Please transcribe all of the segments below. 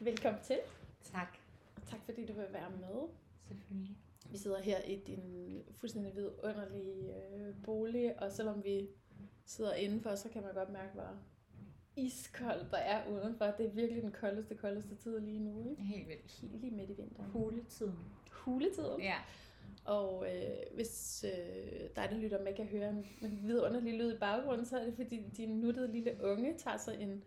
Velkommen til, Tak. og tak fordi du vil være med. Selvfølgelig. Vi sidder her i din fuldstændig vidunderlige øh, bolig, og selvom vi sidder indenfor, så kan man godt mærke, hvor iskoldt der er udenfor. Det er virkelig den koldeste, koldeste tid lige nu, ikke? Helt vildt. Helt lige midt i vinteren. Huletiden. Huletiden. Ja. Og øh, hvis øh, dig, der lytter med, kan høre en, en vidunderlig lyd i baggrunden, så er det fordi din nuttede lille unge tager sig en,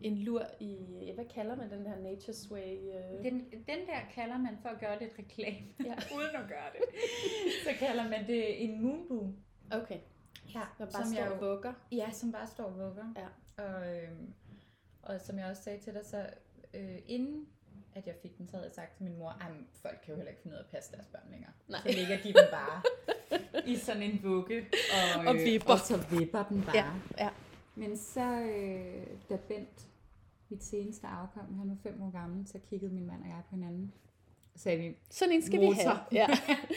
en lur i, hvad kalder man den her Nature's Way? Øh, Den, den der kalder man for at gøre lidt reklame, Ja. uden at gøre det. Så kalder man det en moonboo. Okay, Ja, der bare som står jeg vugger. Ja, som bare står og vugger. Ja. Og, øhm, og som jeg også sagde til dig, så øh, inden at jeg fik den, så havde jeg sagt til min mor, at folk kan jo heller ikke finde ud af at passe deres børn længere. Nej. Så ligger de dem bare i sådan en vugge. Og, Og øh, vipper. Og så vipper den bare. Ja, ja. Men så, øh, da Bent, mit seneste afkom, han var fem år gammel, så kiggede min mand og jeg på hinanden. Sagde vi, Sådan en skal vi have. Motor. Ja.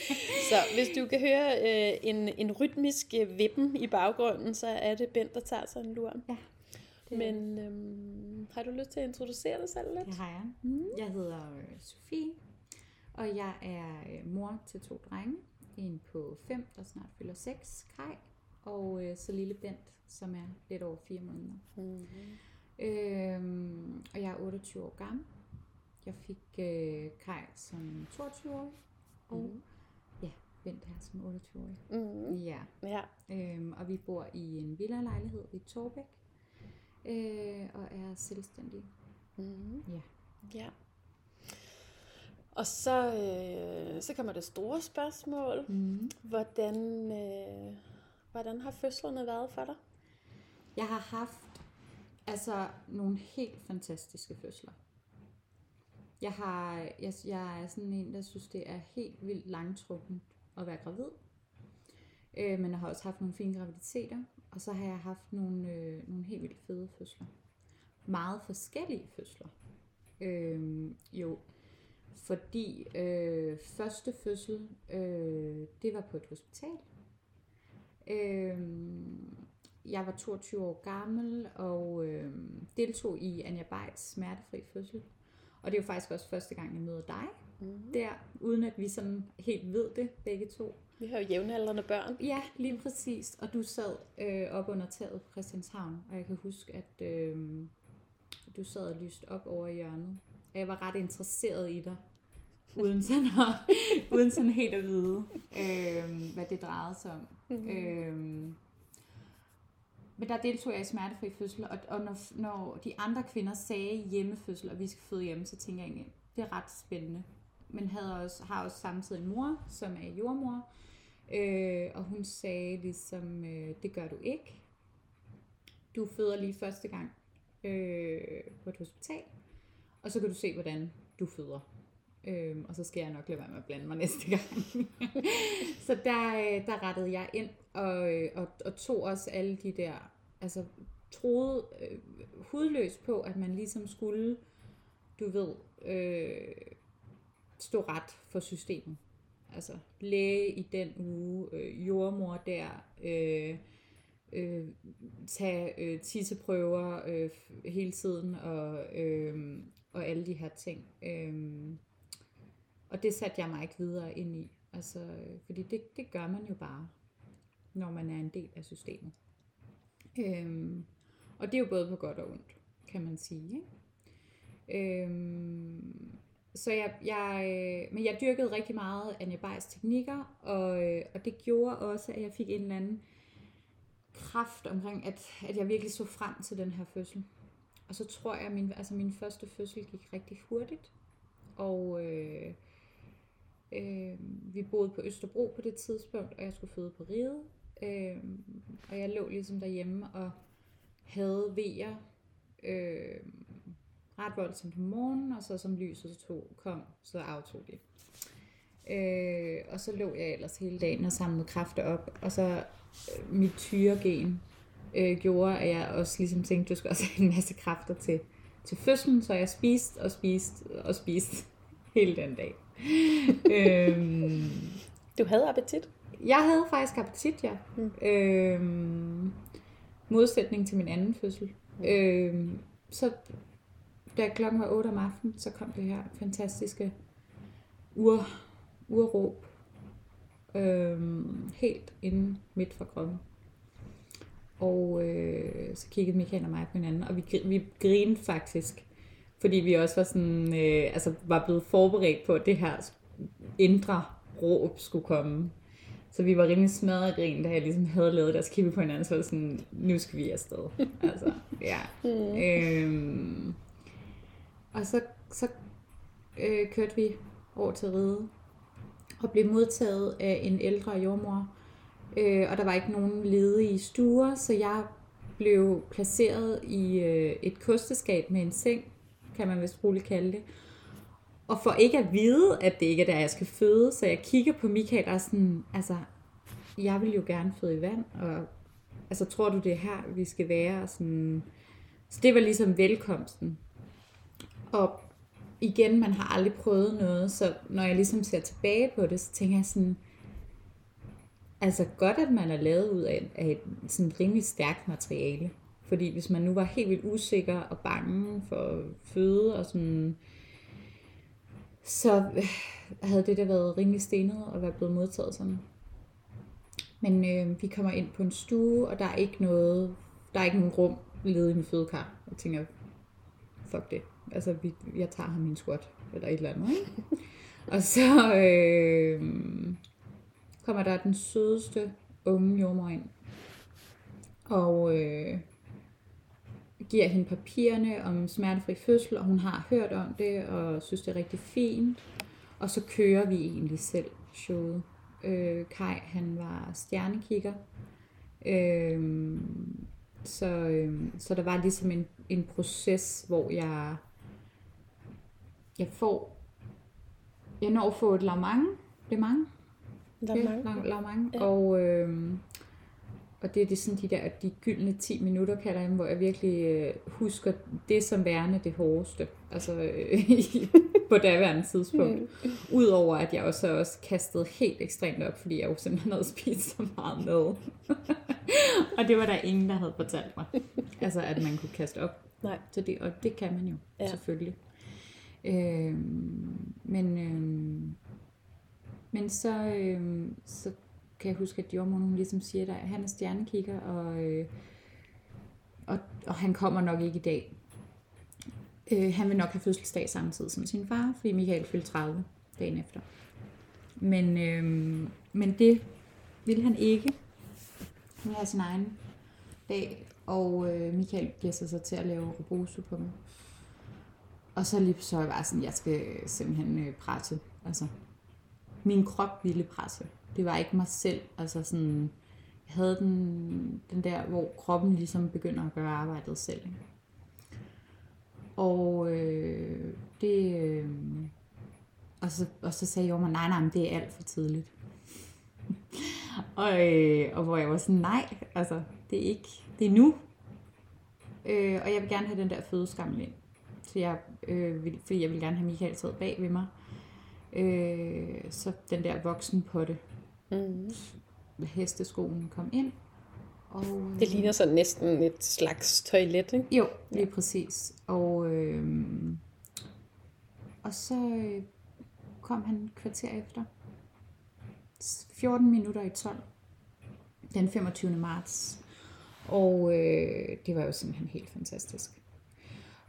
Så hvis du kan høre øh, en, en rytmisk øh, vippen i baggrunden, så er det Bent, der tager sig en lur. Det Men øhm, har du lyst til at introducere dig selv lidt? det har jeg. Mm. Jeg hedder øh, Sofie, og jeg er øh, mor til to drenge. En på 5, der snart fylder 6, Kai, og øh, så lille Bent, som er lidt over 4 måneder. Mm. Øhm, og jeg er 28 år gammel. Jeg fik øh, Kai som 22-årig, og Mm. ja, Bent her som 28-årig. Mm. Ja, Ja. øhm, og vi bor i en villa-lejlighed i Torbæk, øh, og er selvstændige. Mm. Ja. ja. Og så, øh, så kommer det store spørgsmål. Mm. Hvordan, øh, hvordan har fødslerne været for dig? Jeg har haft altså nogle helt fantastiske fødsler. Jeg, har, jeg, jeg er sådan en, der synes, det er helt vildt langtrukken at være gravid. Øh, men jeg har også haft nogle fine graviditeter, og så har jeg haft nogle, øh, nogle helt vildt fede fødsler. Meget forskellige fødsler. Øh, jo, fordi øh, første fødsel, øh, det var på et hospital. Øh, jeg var 22 år gammel og øh, deltog i Anja Bejts smertefri fødsel. Og det er jo faktisk også første gang, jeg møder dig Mm. der, uden at vi sådan helt ved det, begge to. Vi har jo jævnaldrende børn. Ja, lige præcis. Og du sad øh, op under taget på Christianshavn, og jeg kan huske, at øh, du sad og lyste op over i hjørnet. Og jeg var ret interesseret i dig, uden sådan, at, uden sådan helt at vide, øh, hvad det drejede sig om. Mm. Øh, men der deltog jeg i smertefri fødsel, og, og når, når de andre kvinder sagde hjemmefødsel, og vi skal føde hjemme, så tænker jeg egentlig, det er ret spændende. Men havde også, har også samtidig en mor, som er jordmor, øh, og hun sagde ligesom, øh, det gør du ikke. Du føder lige første gang øh, på et hospital, og så kan du se, hvordan du føder. Øh, og så skal jeg nok lade være med at blande mig næste gang. så der, øh, der rettede jeg ind og, øh, og, og tog også alle de der, altså troede øh, hudløst på, at man ligesom skulle, du ved, øh, stå ret for systemet. Altså læge i den uge, øh, jordmor der, øh, øh, tage øh, tisseprøver øh, hele tiden og, øh, og alle de her ting. Øh, og det satte jeg mig ikke videre ind i. Altså, øh, fordi det, det gør man jo bare, når man er en del af systemet. Øh, og det er jo både på godt og ondt, kan man sige. Ikke? Øhm, så jeg, jeg, øh, men jeg dyrkede rigtig meget Anja Bejs teknikker, og, øh, og det gjorde også, at jeg fik en eller anden kraft omkring, at, at jeg virkelig så frem til den her fødsel. Og så tror jeg, at min, altså min første fødsel gik rigtig hurtigt. Og øh, øh, vi boede på Østerbro på det tidspunkt, og jeg skulle føde på Ride. Øh, og jeg lå ligesom derhjemme og havde vejer øh, ret voldsomt om morgenen, og så som lyset tog, kom, så aftog de. Øh, og så lå jeg ellers hele dagen og samlede kræfter op, og så øh, mit tyregen øh, gjorde, at jeg også ligesom tænkte, du skal også have en masse kræfter til, til fødslen, så jeg spiste og spiste og spiste hele den dag. øhm, Du havde appetit. jeg havde faktisk appetit, ja. Mm. Øhm, modsætning til min anden fødsel. Øh, så da klokken var 8 om aftenen, så kom det her fantastiske ur, urråb. Øh, helt inde midt for kroppen. Og øh, så kiggede Michael og mig på hinanden, og vi, vi grinede faktisk, fordi vi også var sådan, øh, altså var blevet forberedt på, at det her indre råb skulle komme. Så vi var rimelig smadret grin, da jeg ligesom havde lavet så kiggede på hinanden, så var sådan, nu skal vi afsted. altså, ja. Mm. Øhm, og så, så øh, kørte vi over til Ride, og blev modtaget af en ældre jordmor, øh, og der var ikke nogen ledige stuer, så jeg blev placeret i øh, et kosteskab med en seng, kan man vist roligt kalde det. Og for ikke at vide, at det ikke er der, jeg skal føde, så jeg kigger på Michael og sådan, altså, jeg vil jo gerne føde i vand, og altså, tror du, det er her, vi skal være? Sådan, så det var ligesom velkomsten. Og igen, man har aldrig prøvet noget, så når jeg ligesom ser tilbage på det, så tænker jeg sådan, altså godt, at man er lavet ud af, af et sådan rimelig stærkt materiale. Fordi hvis man nu var helt vildt usikker og bange for føde og sådan, så øh, havde det da været rimelig stenet at være blevet modtaget sådan. Men øh, vi kommer ind på en stue, og der er ikke noget, der er ikke nogen rum ledet i min fødekar. Jeg tænker, fuck det. Altså, vi, jeg tager ham min squat, eller et eller andet, ikke? og så øh, kommer der den sødeste unge jordmor ind, og øh, giver hende papirerne om smertefri fødsel, og hun har hørt om det, og synes, det er rigtig fint. Og så kører vi egentlig selv showet. Øh, Kai, han var stjernekigger. Øh, så, øh, så der var ligesom en, en proces, hvor jeg, jeg får, jeg når at få et lavmang, det er mange, Lavmang. lavmang, ja. og, øh, og det er det sådan de der de gyldne 10 minutter, kalder jeg dem, hvor jeg virkelig øh, husker det som værende det hårdeste. Altså øh, på daværende tidspunkt. Mm. Udover at jeg også også kastet helt ekstremt op, fordi jeg jo simpelthen havde spist så meget med. og det var der ingen, der havde fortalt mig. Altså at man kunne kaste op. Nej. Så det, og det kan man jo, ja. selvfølgelig. Øh, men, øh, men så, øh, så kan jeg huske, at jordmoren hun ligesom siger, at han er stjernekigger, og, øh, og, og han kommer nok ikke i dag. Øh, han vil nok have fødselsdag samtidig som sin far, fordi Michael fyldte 30 dagen efter. Men, øh, men det vil han ikke. Han vil have sin egen dag, og øh, Michael bliver så til at lave robosu på mig. Og så lige så jeg bare sådan, jeg skal simpelthen øh, presse. Altså, min krop ville presse. Det var ikke mig selv. Altså sådan, jeg havde den, den der, hvor kroppen ligesom begynder at gøre arbejdet selv. Ikke? Og øh, det... Øh, og, så, og så sagde jeg mig, nej, nej, men det er alt for tidligt. og, øh, og hvor jeg var sådan, nej, altså, det er ikke, det er nu. Øh, og jeg vil gerne have den der fødeskammel ind. Så jeg, øh, vil, fordi jeg vil gerne have Michael taget bag ved mig. Øh, så den der voksenpotte, mm. hesteskoen kom ind. Og, det ligner så næsten et slags toilet, ikke? Jo, lige ja. præcis. Og, øh, og så øh, kom han kvarter efter. 14 minutter i 12. Den 25. marts. Og øh, det var jo simpelthen helt fantastisk.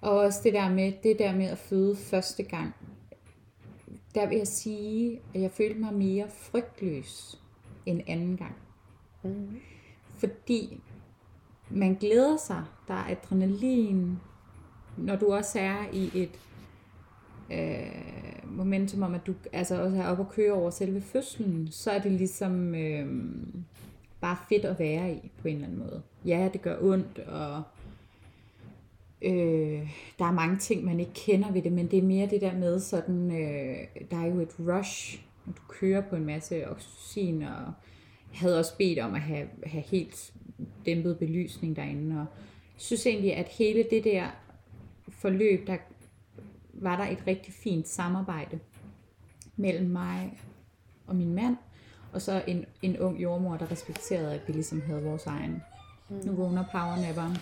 Og også det der med, det der med at føde første gang, der vil jeg sige, at jeg følte mig mere frygtløs end anden gang. Mm. Fordi man glæder sig, der er adrenalin, når du også er i et øh, momentum om, at du altså også er oppe og køre over selve fødslen, så er det ligesom øh, bare fedt at være i på en eller anden måde. Ja, det gør ondt, og øh, der er mange ting, man ikke kender ved det, men det er mere det der med sådan, øh, der er jo et rush, du kører på en masse oxytocin, og jeg havde også bedt om at have, have helt dæmpet belysning derinde, og jeg synes egentlig, at hele det der forløb, der var der et rigtig fint samarbejde mellem mig og min mand, og så en, en ung jordmor, der respekterede, at vi ligesom havde vores egen. Nu vågner powernapperen.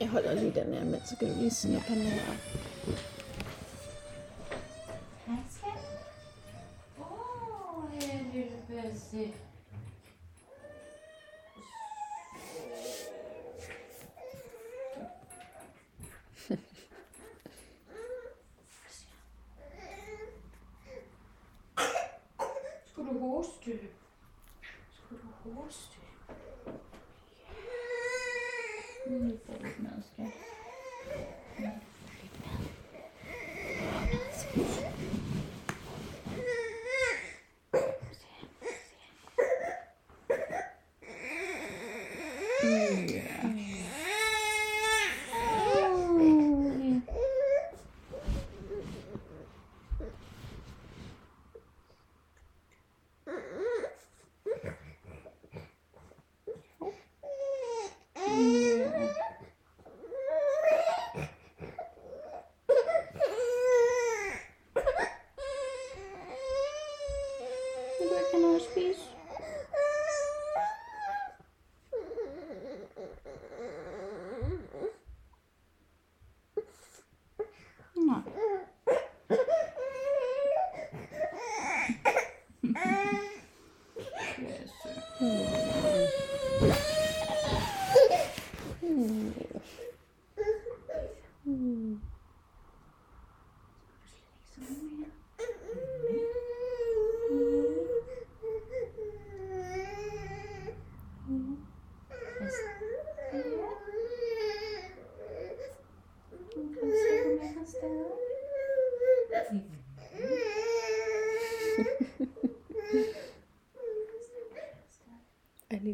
Jeg holder lige den her med, så kan du lige snippe ham her. Bessie. Skulle du hoste? Skulle du hoste? Ja. Nu får du lidt mad, skat. Ja, lidt mad. Vil du ikke have noget at spise? Nej.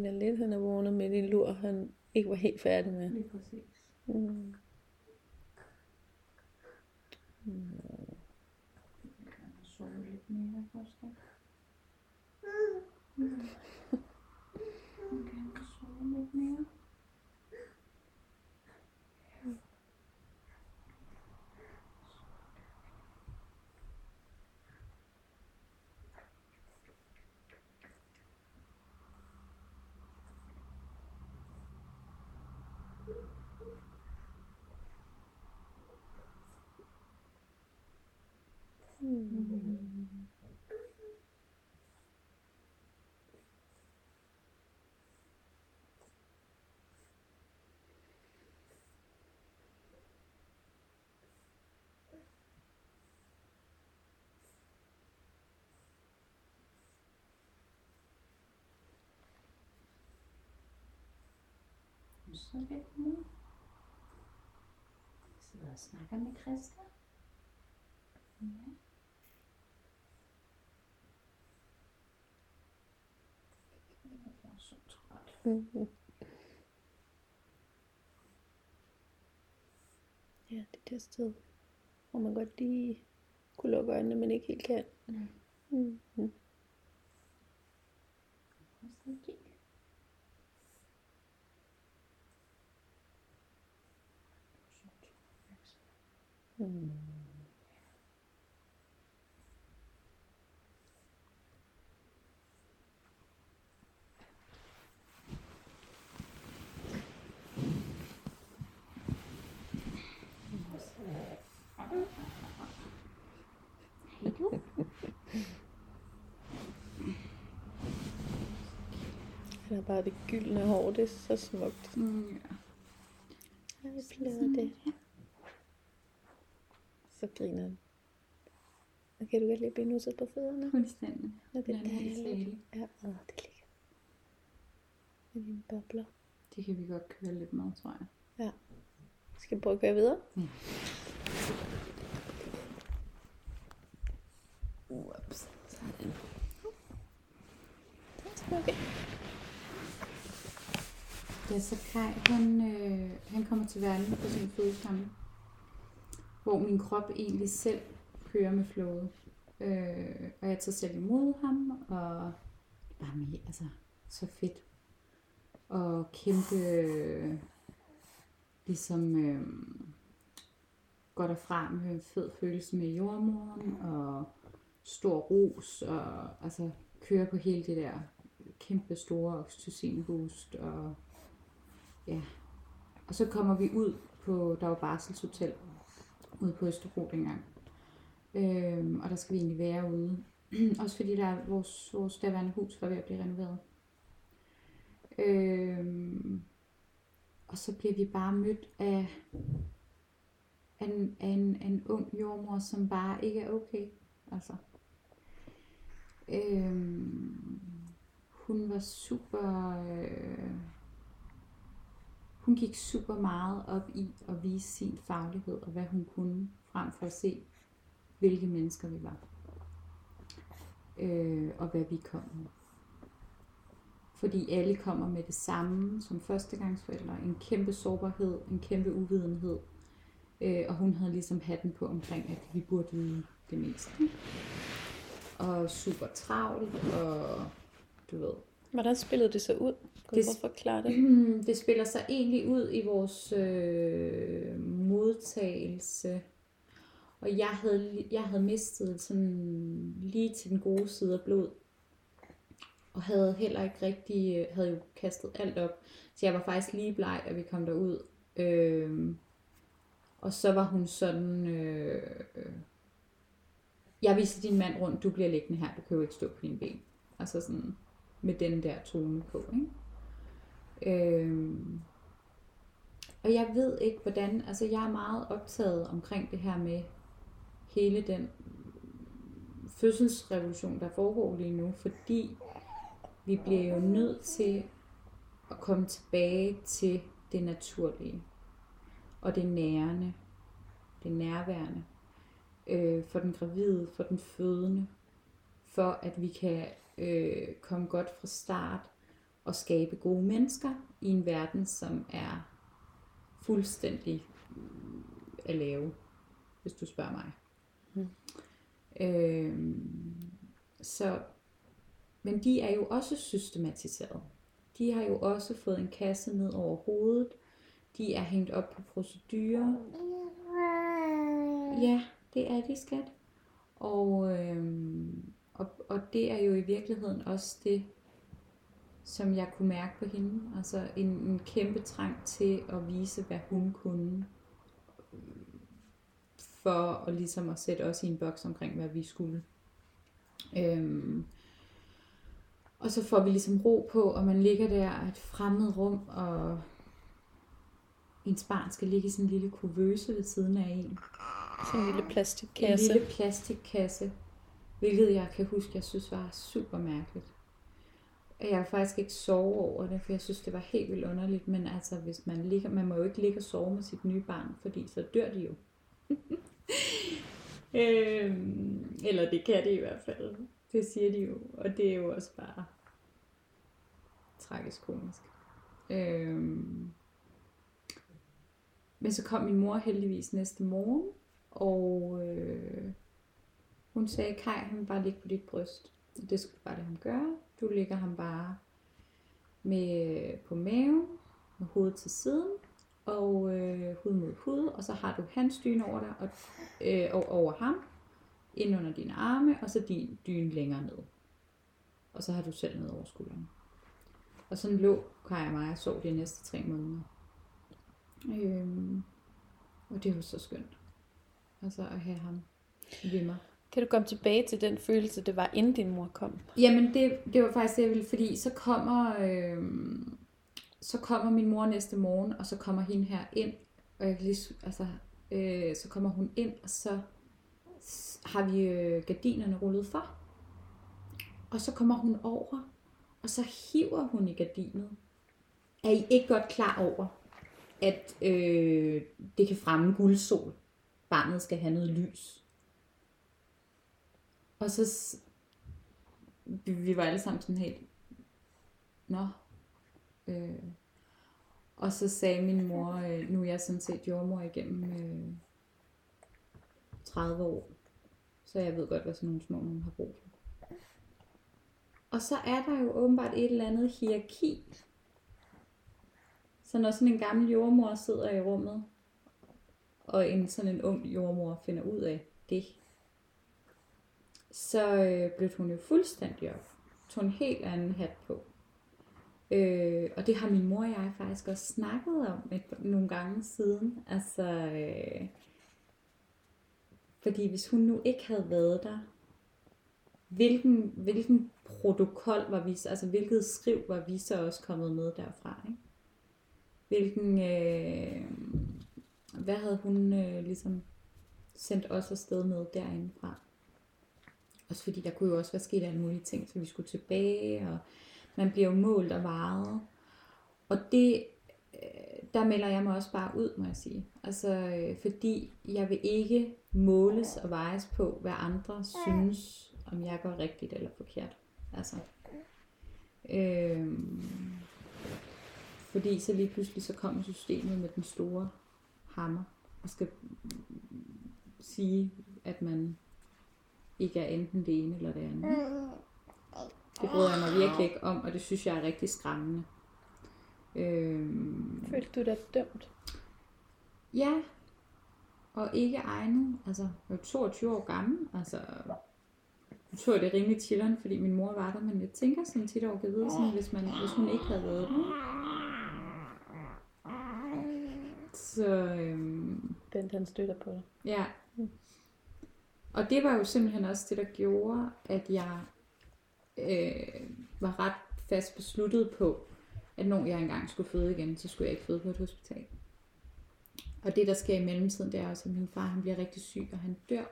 Jeg ligner lidt, han er vågnet med en lur, han ikke var helt færdig med. Lige præcis. Mm. Sove lidt mere, måske kan sove lidt mere. Så lidt nu. Jeg sidder og snakker med Christa. Ja. Jeg er så træt. Ja, det er det sted, hvor man godt lige kunne lukke øjnene, men ikke helt kan. Mm. Mm. Mm. Prøv at sidde og kigge. Mm. Du. Han har bare det gyldne hår, det er så smukt. Mm, ja. Jeg plader det. Så griner han. Og kan du godt lide at blive nusset på fødderne? Fuldstændig. Ja, det er er dejligt. Ja, åh, det er lækkert. Med dine bobler. Det kan vi godt køre lidt med, tror jeg. Skal vi prøve at køre videre? Ja. Ups. Sådan. Okay. Ja, så Kai, han, øh, han kommer til verden på sin fødekamme, hvor min krop egentlig selv kører med flowet. Øh, og jeg tager selv imod ham, og bare med, altså, så fedt. Og kæmpe, øh, ligesom, øh, går derfra med en fed følelse med jordmoren, og stor ros, og altså kører på hele det der kæmpe store oxytocin boost, og ja. Og så kommer vi ud på, der var barselshotel ude på Østerbro dengang. Øhm, og der skal vi egentlig være ude. Også fordi der er vores, vores daværende hus var ved at blive renoveret. Øhm, og så bliver vi bare mødt af, af, en, af, en, af en ung jordmor, som bare ikke er okay. Altså. Øhm, hun var super... Øh, hun gik super meget op i at vise sin faglighed og hvad hun kunne, frem for at se, hvilke mennesker vi var. Øh, og hvad vi kom med. Fordi alle kommer med det samme som førstegangsforældre. En kæmpe sårbarhed, en kæmpe uvidenhed. Øh, og hun havde ligesom hatten på omkring, at vi burde vide det meste. Og super travlt, og du ved, Hvordan spillede det så ud? Kan Det- du at forklare det? Det spiller sig egentlig ud i vores øh, modtagelse. Og jeg havde, jeg havde mistet sådan lige til den gode side af blod. Og havde heller ikke rigtig, øh, havde jo kastet alt op. Så jeg var faktisk lige bleg, da vi kom derud. Øh, og så var hun sådan, øh, øh, jeg viser din mand rundt, du bliver liggende her, du kan jo ikke stå på dine ben. Altså sådan, med den der tone på, ikke? Øhm, og jeg ved ikke, hvordan, altså jeg er meget optaget omkring det her med hele den fødselsrevolution, der foregår lige nu, fordi vi bliver jo nødt til at komme tilbage til det naturlige, og det nærende, det nærværende, øh, for den gravide, for den fødende, for at vi kan øh, komme godt fra start og skabe gode mennesker i en verden, som er fuldstændig at lave, hvis du spørger mig. Mm. Øhm, så, men de er jo også systematiseret. De har jo også fået en kasse ned over hovedet. De er hængt op på procedurer. Ja, det er de, skat. Og, øhm, og, og det er jo i virkeligheden også det, som jeg kunne mærke på hende. Altså en, en kæmpe trang til at vise, hvad hun kunne. For at ligesom at sætte os i en boks omkring, hvad vi skulle. Øhm, og så får vi ligesom ro på, og man ligger der i et fremmed rum, og ens barn skal ligge i sådan en lille kuvøse ved siden af en. Sådan en lille En plastikkasse. lille plastikkasse, hvilket jeg kan huske, jeg synes var super mærkeligt. Jeg kan faktisk ikke sove over det, for jeg synes, det var helt vildt underligt. Men altså, hvis man ligger, man må jo ikke ligge og sove med sit nye barn, fordi så dør de jo. øhm, eller det kan de i hvert fald. Det siger de jo. Og det er jo også bare tragisk komisk. Øhm, men så kom min mor heldigvis næste morgen, og øh, hun sagde, Kai, han vil bare ligge på dit bryst. Og det skulle bare det, han gøre. Du ligger ham bare med på maven, med hovedet til siden, og øh, hud mod hud, og så har du hans dyne over dig, og, øh, og over ham, ind under dine arme, og så din dyne længere ned. Og så har du selv ned over skulderen. Og sådan lå Kai og mig og sov de næste tre måneder. Øhm, og det var så skønt. Altså at have ham ved mig. Kan du komme tilbage til den følelse, det var, inden din mor kom? Jamen, det, det var faktisk det, jeg ville, fordi så kommer, øh, så kommer min mor næste morgen, og så kommer hende her ind, og jeg kan lige, altså, øh, så kommer hun ind, og så har vi øh, gardinerne rullet for. Og så kommer hun over, og så hiver hun i gardinet. Er I ikke godt klar over, at øh, det kan fremme guldsol? Barnet skal have noget lys. Og så vi, vi var alle sammen sådan helt, nå. Øh. Og så sagde min mor, øh, nu er jeg sådan set jordmor igennem øh, 30 år, så jeg ved godt, hvad sådan nogle små nogen har brug for. Og så er der jo åbenbart et eller andet hierarki. Så når sådan en gammel jordmor sidder i rummet, og en sådan en ung jordmor finder ud af det, så øh, blev hun jo fuldstændig op. Tog en helt anden hat på. Øh, og det har min mor og jeg faktisk også snakket om et, nogle gange siden. Altså, øh, fordi hvis hun nu ikke havde været der, hvilken, hvilken protokol var vi, altså hvilket skriv var vi så også kommet med derfra, ikke? Hvilken, øh, hvad havde hun øh, ligesom sendt os afsted med derindefra? Også fordi der kunne jo også være sket alle mulige ting, så vi skulle tilbage, og man bliver jo målt og varet. Og det, øh, der melder jeg mig også bare ud, må jeg sige. Altså, øh, fordi jeg vil ikke måles og vejes på, hvad andre synes, om jeg gør rigtigt eller forkert. Altså, Øhm, fordi så lige pludselig så kommer systemet med den store hammer og skal sige, at man ikke er enten det ene eller det andet. Det bryder jeg mig virkelig ikke om, og det synes jeg er rigtig skræmmende. Øhm, Følte du dig dømt? ja, og ikke egnet. Altså, jeg er 22 år gammel. Altså, jeg tror, det er rimelig chilleren, fordi min mor var der, men jeg tænker sådan tit over, at vide, sådan, hvis, man, hvis hun ikke havde været der. Så, øhm, Den, den støtter på dig. Ja. Og det var jo simpelthen også det, der gjorde, at jeg øh, var ret fast besluttet på, at når jeg engang skulle føde igen, så skulle jeg ikke føde på et hospital. Og det, der sker i mellemtiden, det er også, at min far han bliver rigtig syg, og han dør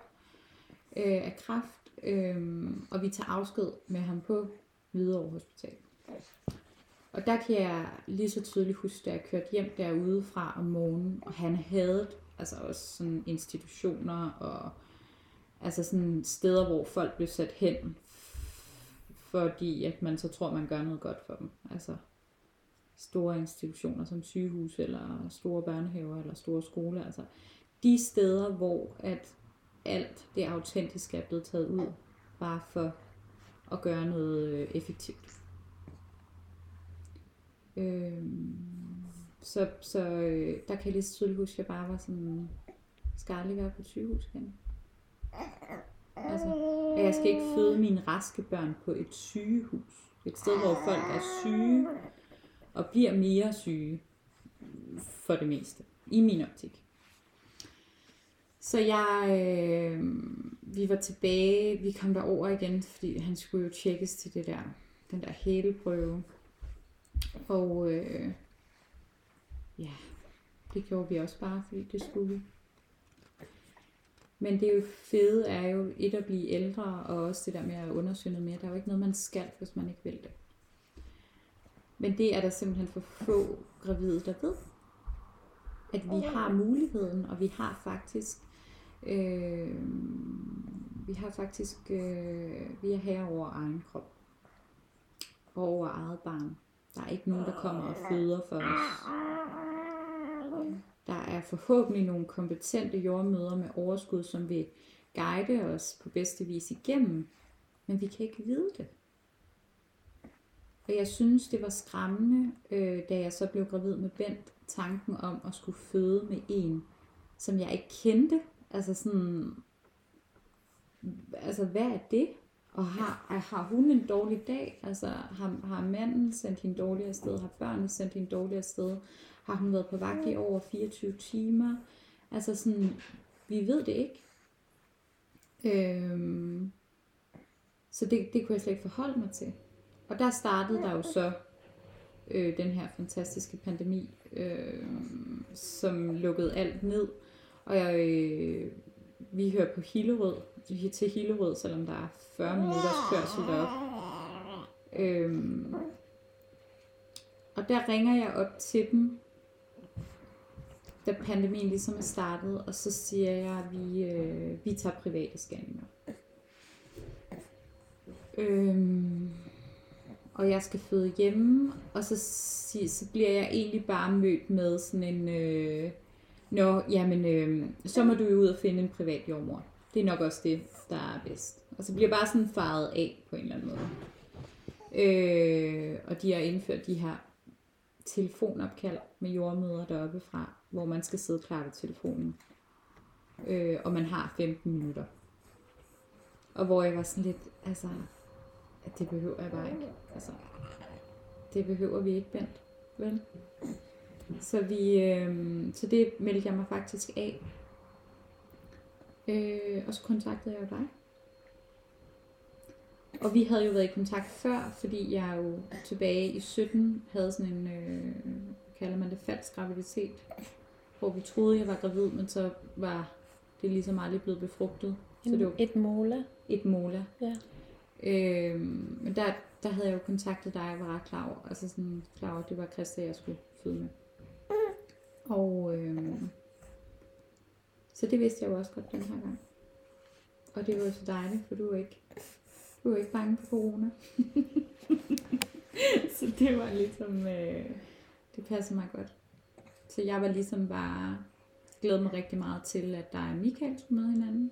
øh, af kræft. Øh, og vi tager afsked med ham på Hvidovre Hospital. Og der kan jeg lige så tydeligt huske, da jeg kørte hjem derude fra om morgenen, og han havde altså også sådan institutioner og altså sådan steder, hvor folk bliver sat hen, fordi at man så tror, man gør noget godt for dem. Altså store institutioner som sygehus eller store børnehaver eller store skoler. Altså de steder, hvor at alt det autentiske er blevet taget ud, bare for at gøre noget øh, effektivt. Øh, så så øh, der kan jeg lige så tydeligt huske, at jeg bare var sådan, skal på et sygehus igen. Altså, at jeg skal ikke føde mine raske børn på et sygehus. Et sted, hvor folk er syge og bliver mere syge for det meste. I min optik. Så jeg, øh, vi var tilbage, vi kom derover igen, fordi han skulle jo tjekkes til det der, den der hæleprøve. Og øh, ja, det gjorde vi også bare, fordi det skulle vi. Men det er jo fede er jo et at blive ældre, og også det der med at undersøge noget mere. Der er jo ikke noget, man skal, hvis man ikke vil det. Men det er der simpelthen for få gravide, der ved. At vi har muligheden, og vi har faktisk, øh, vi har faktisk, øh, vi er her over egen krop. Og over eget barn. Der er ikke nogen, der kommer og føder for os. Der er forhåbentlig nogle kompetente jordmøder med overskud, som vil guide os på bedste vis igennem, men vi kan ikke vide det. Og jeg synes, det var skræmmende, øh, da jeg så blev gravid med Bent, tanken om at skulle føde med en, som jeg ikke kendte. Altså sådan, altså hvad er det? Og har, har hun en dårlig dag? Altså har, har manden sendt hende dårligere sted? Har børnene sendt hende dårligere sted? Har hun været på vagt i over 24 timer? Altså sådan, vi ved det ikke. Øhm, så det, det kunne jeg slet ikke forholde mig til. Og der startede der jo så øh, den her fantastiske pandemi, øh, som lukkede alt ned. Og jeg, øh, vi hører på Hillerød, vi er til Hillerød, selvom der er 40 minutters kørsel deroppe. Øhm, og der ringer jeg op til dem, da pandemien ligesom er startet, og så siger jeg, at vi, øh, vi tager private scanninger. Øhm, og jeg skal føde hjemme, og så, sig, så bliver jeg egentlig bare mødt med sådan en, øh, nå, jamen, øh, så må du jo ud og finde en privat jordmor. Det er nok også det, der er bedst. Og så bliver jeg bare sådan faret af på en eller anden måde. Øh, og de har indført de her telefonopkald med jordmøder deroppe fra, hvor man skal sidde klar ved telefonen. Øh, og man har 15 minutter. Og hvor jeg var sådan lidt, altså, at det behøver jeg bare ikke. Altså, det behøver vi ikke, Bent. Vel? Så, vi, øh, så det meldte jeg mig faktisk af. Øh, og så kontaktede jeg jo dig. Og vi havde jo været i kontakt før, fordi jeg jo tilbage i 17 havde sådan en, øh, kalder man det, falsk graviditet, hvor vi troede, jeg var gravid, men så var det ligesom aldrig blevet befrugtet. Så det var Et mola. et mola. Ja. Øh, men der, der havde jeg jo kontaktet dig, og var ret klar over, altså sådan klar over, at det var Christa, jeg skulle føde med. Og øh, så det vidste jeg jo også godt den her gang. Og det var jo så dejligt, for du er ikke, du er ikke bange for corona. så det var ligesom, øh, det passer mig godt. Så jeg var ligesom bare, glæder mig rigtig meget til, at der er Michael skulle med hinanden.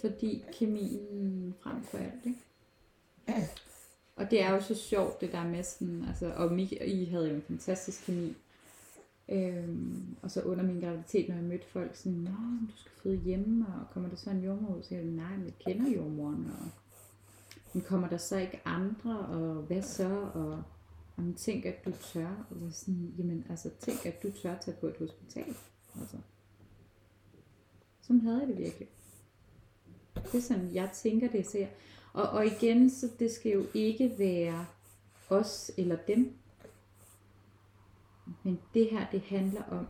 Fordi kemien frem for alt, ikke? Og det er jo så sjovt, det der med sådan, altså, og Mik I havde jo en fantastisk kemi. Øhm, og så under min graviditet, når jeg mødte folk sådan, Nå, du skal føde hjemme, og kommer der så en jordmor ud? Så jeg, nej, men jeg kender jordmoren, og men kommer der så ikke andre, og hvad så? Og jamen, tænk, at du tør. Eller sådan, jamen, altså, tænk, at du tør tage på et hospital. Altså. Sådan havde jeg det virkelig. Det er sådan, jeg tænker det, ser. Og, og igen, så det skal jo ikke være os eller dem. Men det her, det handler om,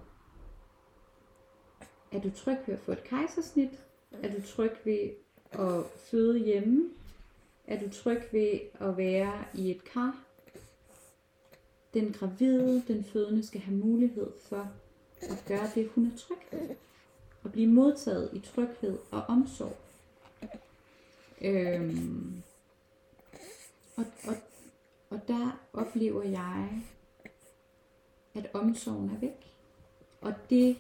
er du tryg ved at få et kejsersnit? Er du tryg ved at føde hjemme? Er du tryg ved at være i et kar? Den gravide, den fødende, skal have mulighed for at gøre det, hun er tryg ved. Og blive modtaget i tryghed og omsorg. Øhm, og, og, og der oplever jeg, at omsorgen er væk. Og det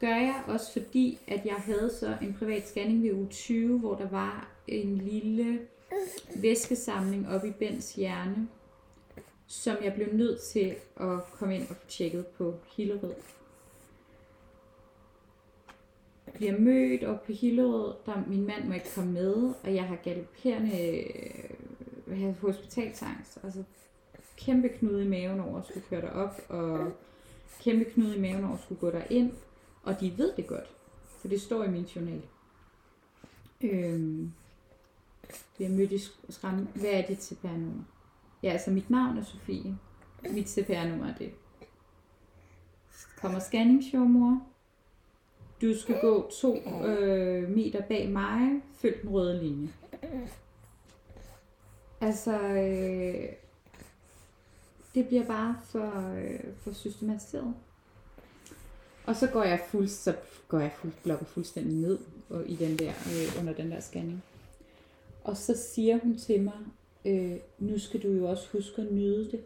gør jeg også fordi, at jeg havde så en privat scanning ved uge 20, hvor der var en lille væskesamling op i Bens hjerne, som jeg blev nødt til at komme ind og få tjekket på Hillerød. Bliver mødt op på Hillerød, der min mand må ikke komme med, og jeg har galopperende øh, hospitalsangst. Altså kæmpe knude i maven over at skulle køre derop, og kæmpe knude i maven over at skulle gå derind. Og de ved det godt, for det står i min journal. Øhm, bliver mødt i skræmme. Hvad er dit CPR-nummer? Ja, altså mit navn er Sofie. Mit CPR-nummer er det. Kommer scanningsjordmor. Du skal gå to øh, meter bag mig. Følg den røde linje. Altså, øh, det bliver bare for, øh, for systematiseret. Og så går jeg fuld, så går jeg fuld, blokker fuldstændig ned og, i den der, øh, under den der scanning. Og så siger hun til mig, øh, nu skal du jo også huske at nyde det.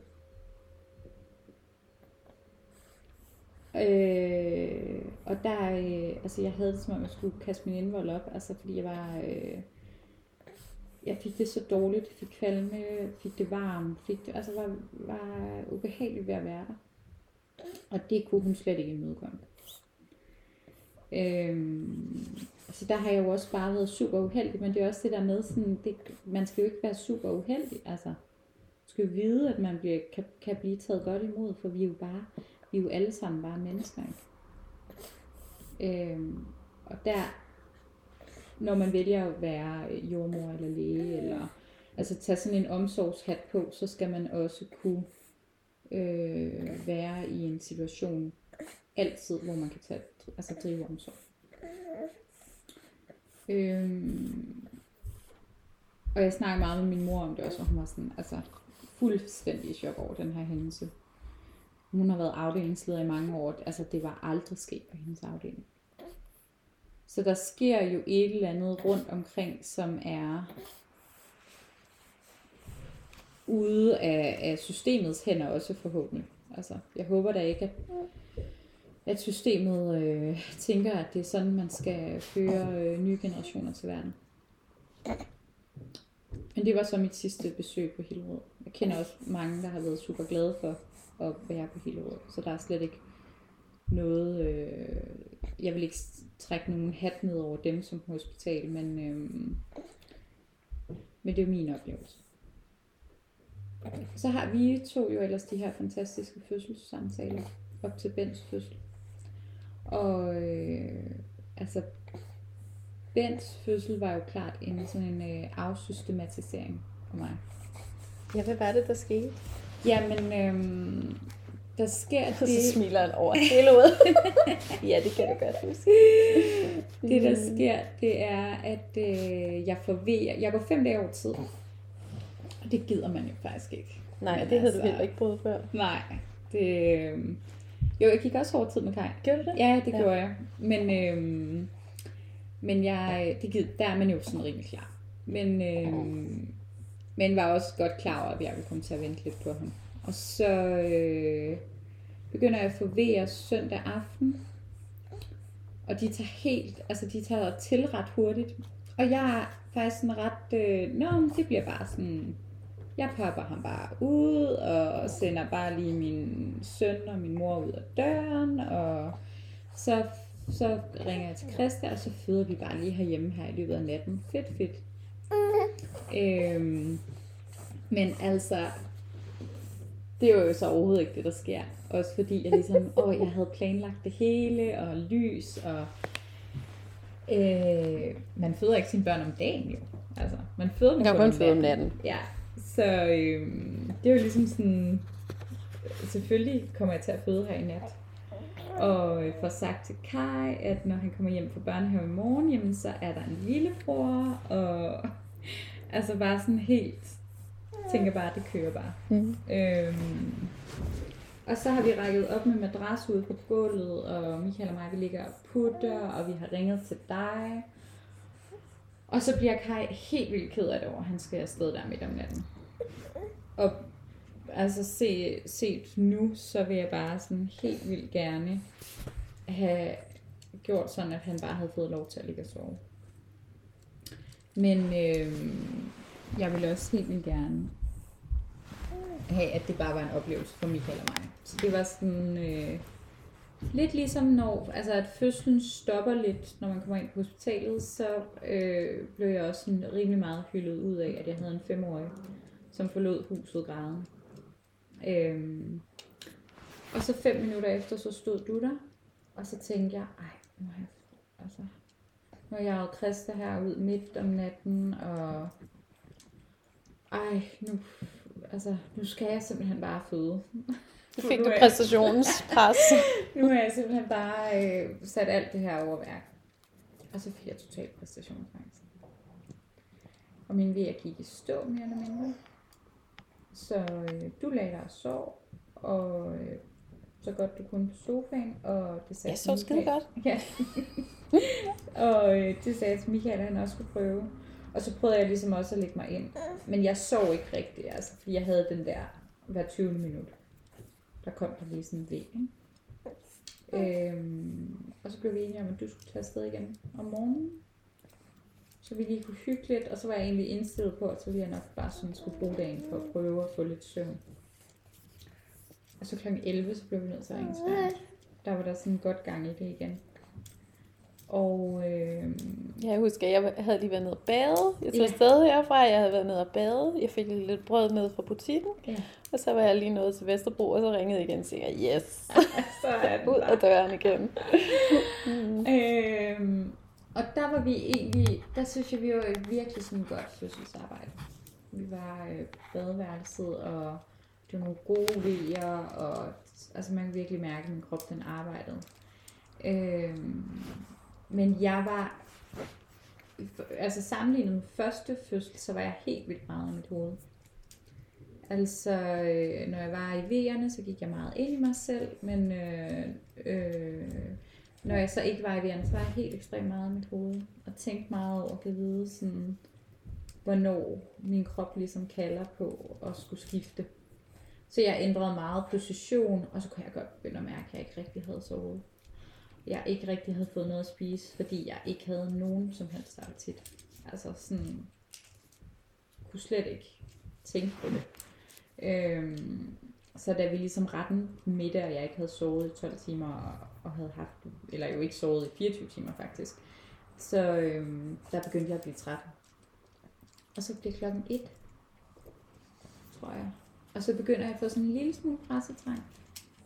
Øh, og der, øh, altså jeg havde det som om, jeg skulle kaste min indvold op, altså fordi jeg var, øh, jeg fik det så dårligt, fik kvalme, fik det varmt, fik det, altså var, var ubehageligt ved at være der. Og det kunne hun slet ikke imødekomme. Øhm, så der har jeg jo også bare været super uheldig, men det er også det der med, sådan, det, man skal jo ikke være super uheldig. Altså, man skal jo vide, at man bliver, kan, kan blive taget godt imod, for vi er jo bare, vi er jo alle sammen bare mennesker. Ikke? Øhm, og der, når man vælger at være jordmor eller læge, eller altså tage sådan en omsorgshat på, så skal man også kunne øh, være i en situation altid, hvor man kan tage, altså drive omsorg. Øhm, og jeg snakker meget med min mor om det også, og hun var sådan, altså fuldstændig i chok over den her hændelse. Hun har været afdelingsleder i mange år, altså det var aldrig sket på hendes afdeling. Så der sker jo et eller andet rundt omkring, som er ude af, af systemets hænder også forhåbentlig. Altså, jeg håber da ikke, at, at systemet øh, tænker, at det er sådan, man skal føre øh, nye generationer til verden. Men det var så mit sidste besøg på Hillerød. Jeg kender også mange, der har været super glade for at være på Hillerød. Så der er slet ikke noget... Øh, jeg vil ikke trække nogen hat ned over dem som hospital, men, øh, men det er min oplevelse. så har vi to jo ellers de her fantastiske fødselssamtaler op til Bens fødsel. Og øh, altså, Bens fødsel var jo klart en sådan en øh, afsystematisering for mig. Ja, hvad var det, der skete? Jamen, øhm, der sker Og så det, smiler han over hele ud. ja, det kan du godt huske. det der Mm. sker, det er, at øh, jeg får ved, jeg går fem dage over tid. Og det gider man jo faktisk ikke. Nej, Men det havde du altså- heller ikke prøvet før. Nej, det... Øh, jo, jeg gik også over tid med Kai. Gjorde du det? Ja, det Ja. gjorde jeg. Men, øhm, men jeg, det gid, der er man jo sådan rimelig klar. Men, øhm, men var også godt klar over, at jeg ville komme til at vente lidt på ham. Og så øh, begynder jeg at få vejer søndag aften. Og de tager helt, altså de tager til ret hurtigt. Og jeg er faktisk sådan ret, øh, nå, det bliver bare sådan, jeg popper ham bare ud, og sender bare lige min søn og min mor ud af døren, og så, så ringer jeg til Christa, og så føder vi bare lige herhjemme her i løbet af natten. Fedt, fedt. Øhm, men altså, det var jo så overhovedet ikke det, der sker. Også fordi jeg ligesom, åh, jeg havde planlagt det hele, og lys, og øh, man føder ikke sine børn om dagen jo. Altså, man føder dem Man kun kun føde om natten. Ja, så øh, det er jo ligesom sådan, selvfølgelig kommer jeg til at føde her i nat. Og øh, får sagt til Kai, at når han kommer hjem fra børnehave i morgen, jamen så er der en lillebror, og altså bare sådan helt, tænker bare, det kører bare. Mm. Øhm, og så har vi rækket op med madras ude på gulvet, og Michael og mig, vi ligger og putter, og vi har ringet til dig. Og så bliver Kai helt vildt ked af det over, at han skal afsted der midt om natten. Og altså se, set nu, så vil jeg bare sådan helt vildt gerne have gjort sådan, at han bare havde fået lov til at ligge og sove. Men øh, jeg vil også helt vildt gerne have, at det bare var en oplevelse for Michael og mig. Så det var sådan øh, lidt ligesom når, altså at fødslen stopper lidt, når man kommer ind på hospitalet, så øh, blev jeg også sådan rimelig meget hyldet ud af, at jeg havde en femårig, som forlod huset græden. Øhm, og så fem minutter efter, så stod du der, og så tænkte jeg, ej, nu har jeg, altså, nu har jeg jo Christa herud midt om natten, og ej, nu, altså, nu skal jeg simpelthen bare føde. Du fik du præstationspres. Nu har jeg simpelthen bare øh, sat alt det her over værk. Og så fik jeg total præstationsangst. Og min vejer gik i stå mere eller mindre. Så øh, du lagde dig og sov, og øh, så godt du kunne på sofaen, og det sagde Jeg så skide godt. Ja. og øh, det sagde til Michael, at han også skulle prøve. Og så prøvede jeg ligesom også at lægge mig ind. Men jeg sov ikke rigtigt, altså, fordi jeg havde den der hver 20 minut. Der kom der lige sådan en væg, ikke? Øhm, og så blev vi enige om, at du skulle tage afsted igen om morgenen. Så vi lige kunne hygge lidt, og så var jeg egentlig indstillet på, at så ville jeg nok bare sådan skulle bruge dagen for at prøve at få lidt søvn. Og så kl. 11, så blev vi nødt til at ringe til. Der var der sådan godt gang i det igen. Og øh, Ja, jeg husker, jeg havde lige været nede og bade. Jeg tog Ja. afsted herfra, jeg havde været nede og bade. Jeg fik lidt brød ned fra butikken. Ja. Og så var jeg lige nået til Vesterbro, og så ringede jeg igen og tænkte, yes, så er den ud af døren igen. Mm. Øhm, og der var vi egentlig, der synes jeg, vi var virkelig sådan godt fødselsarbejde. Vi var øh, badeværelset, og det var nogle gode vejer, og altså man kan virkelig mærke, at min krop den arbejdede. Øhm, men jeg var, altså sammenlignet med første fødsel, så var jeg helt vildt meget i mit hoved. Altså, øh, når jeg var i V'erne, så gik jeg meget ind i mig selv, men øh, øh, når jeg så ikke var i V'erne, så var jeg helt ekstremt meget i mit hoved, og tænkte meget over at vide, sådan, hvornår min krop ligesom kalder på at skulle skifte. Så jeg ændrede meget position, og så kunne jeg godt begynde at mærke, at jeg ikke rigtig havde sovet. Jeg ikke rigtig havde fået noget at spise, fordi jeg ikke havde nogen som helst appetit. Altså sådan, kunne slet ikke tænke på det. Øhm, så da vi ligesom retten middag, og jeg ikke havde sovet i 12 timer, og, og havde haft, eller jo ikke sovet i 24 timer faktisk, så øhm, der begyndte jeg at blive træt. Og så blev klokken 1, tror jeg. Og så begynder jeg at få sådan en lille smule pressetræng,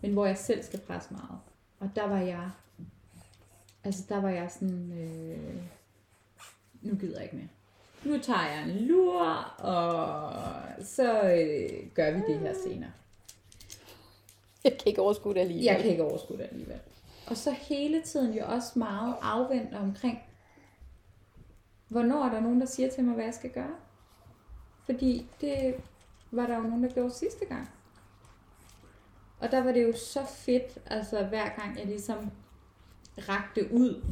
men hvor jeg selv skal presse meget. Og der var jeg, altså der var jeg sådan, øh, nu gider jeg ikke mere. Nu tager jeg en lur, og så øh, gør vi det her senere. Jeg kan ikke overskue det alligevel. Jeg kan ikke overskue det alligevel. Og så hele tiden jo også meget afvendt omkring, hvornår er der nogen, der siger til mig, hvad jeg skal gøre. Fordi det var der jo nogen, der gjorde sidste gang. Og der var det jo så fedt, altså hver gang jeg ligesom rakte ud,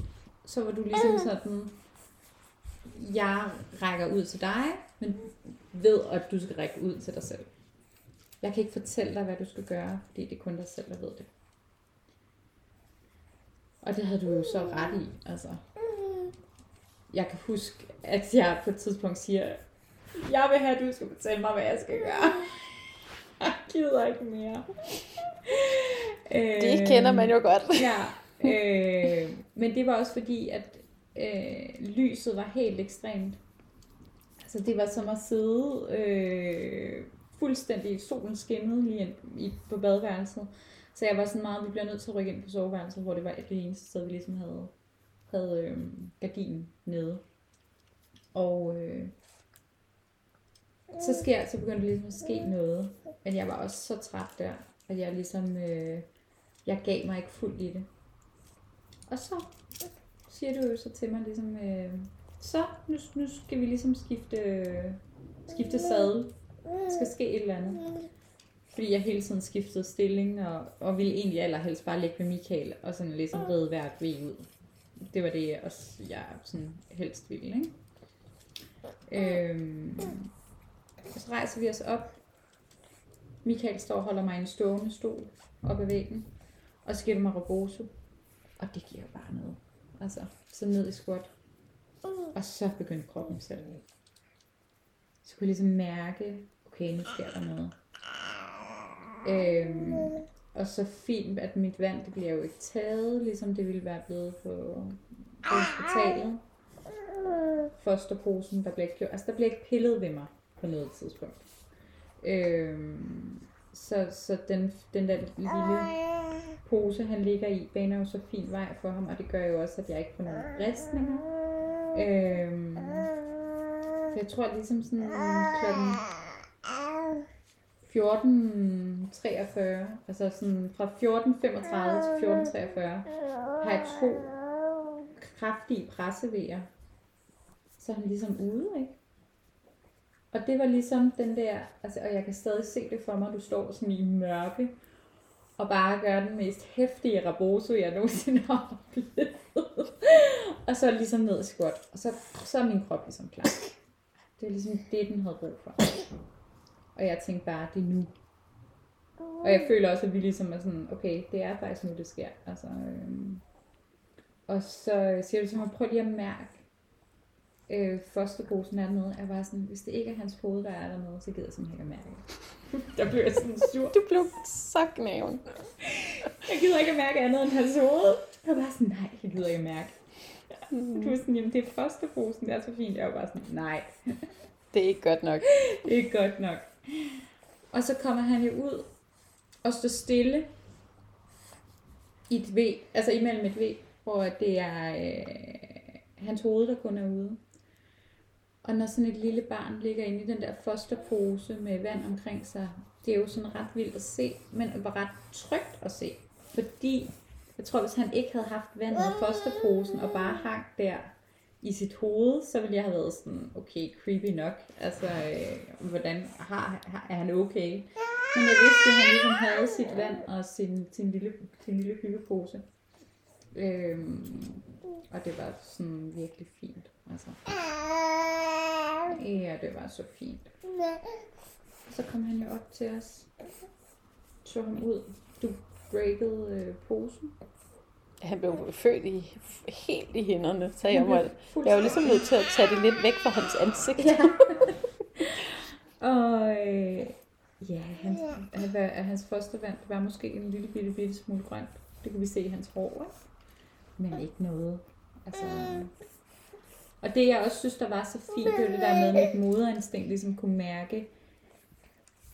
så var du ligesom sådan, jeg rækker ud til dig, men ved, at du skal række ud til dig selv. Jeg kan ikke fortælle dig, hvad du skal gøre, fordi det er kun dig selv, der ved det. Og det havde du jo så ret i, altså. Jeg kan huske, at jeg på et tidspunkt siger, jeg vil have, at du skal fortælle mig, hvad jeg skal gøre. Jeg gider ikke mere. Det kender man jo godt. Ja, øh, men det var også fordi, at øh, lyset var helt ekstremt. Altså det var som at sidde øh, fuldstændig, solen skinnede lige i, på badeværelset. Så jeg var sådan meget, vi bliver nødt til at rykke ind på soveværelset, hvor det var det eneste sted, vi ligesom havde, havde øh, gardinen nede. Og øh, så sker, så begyndte det ligesom at ske noget. Men jeg var også så træt der, at jeg ligesom, øh, jeg gav mig ikke fuldt i det. Og så siger du jo så til mig ligesom, øh, så nu, nu skal vi ligesom skifte, skifte sadel. Der skal ske et eller andet. Fordi jeg hele tiden skiftede stilling, og, og ville egentlig allerhelst bare ligge med Michael, og sådan ligesom redde hvert ved ud. Det var det, jeg også jeg sådan helst ville, ikke? Øhm, og så rejser vi os op. Michael står og holder mig i en stående stol op ad væggen. Og så giver du mig Roboso. Og det giver jo bare noget. Altså, så ned i squat. Og så begyndte kroppen selv. Så kunne jeg ligesom mærke, okay, nu sker der noget. Øhm, og så fint, at mit vand, det bliver jo ikke taget, ligesom det ville være blevet på, hospitalet. Fosterposen, der bliver ikke gjort, altså der bliver ikke pillet ved mig på noget tidspunkt. Øhm, så, så den, den der lille pose, han ligger i, baner jo så fin vej for ham, og det gør jo også, at jeg ikke får nogen ristninger. Øhm, jeg tror ligesom sådan klokken 14.43, altså sådan fra 14.35 til 14.43, har jeg to kraftige pressevejer. Så er han ligesom ude, ikke? Og det var ligesom den der, altså, og jeg kan stadig se det for mig, du står sådan i mørke, og bare gøre den mest hæftige raboso, jeg nogensinde har oplevet. og så ligesom ned i squat, og så, så er min krop ligesom klar. Det er ligesom det, den havde brug for. Og jeg tænkte bare, det er nu. Og jeg føler også, at vi ligesom er sådan, okay, det er faktisk nu, det sker. Altså, øhm. Og så siger du til mig, prøv lige at mærke, øh, fosterposen er dernede. Jeg var sådan, hvis det ikke er hans hoved, der er dernede, så gider jeg simpelthen ikke at mærke der blev jeg sådan sur. Du blev så knæven. jeg gider ikke at mærke andet end hans hoved. Jeg var sådan, nej, jeg gider ikke at mærke. Mm. Du var sådan, jamen det er fosterposen, det er så fint. Jeg var bare sådan, nej. det er ikke godt nok. det er ikke godt nok. Og så kommer han jo ud og står stille i et V, altså imellem et V, hvor det er øh, hans hoved, der kun er ude. Og når sådan et lille barn ligger inde i den der fosterpose med vand omkring sig, det er jo sådan ret vildt at se, men det var ret trygt at se. Fordi jeg tror, hvis han ikke havde haft vandet i fosterposen og bare hang der i sit hoved, så ville jeg have været sådan, okay, creepy nok. Altså, øh, hvordan har, har, er han okay? Men jeg vidste, at han ligesom havde sit vand og sin, sin, lille, sin lille hyggepose. Øhm, og det var sådan virkelig fint. Altså. Ja, det var så fint. Så kom han jo op til os. Så ham ud. Du breakede øh, posen. Han blev født i, helt i hænderne, så jeg, må, jeg var ligesom nødt til at tage det lidt væk fra hans ansigt. Ja. og øh, ja, hans, han, hans fostervand det var måske en lille bitte, bitte smule grønt. Det kan vi se i hans hår, ikke? Men ikke noget. Altså, og det jeg også synes, der var så fint, det var det der med, at mit moderinstinkt ligesom kunne mærke,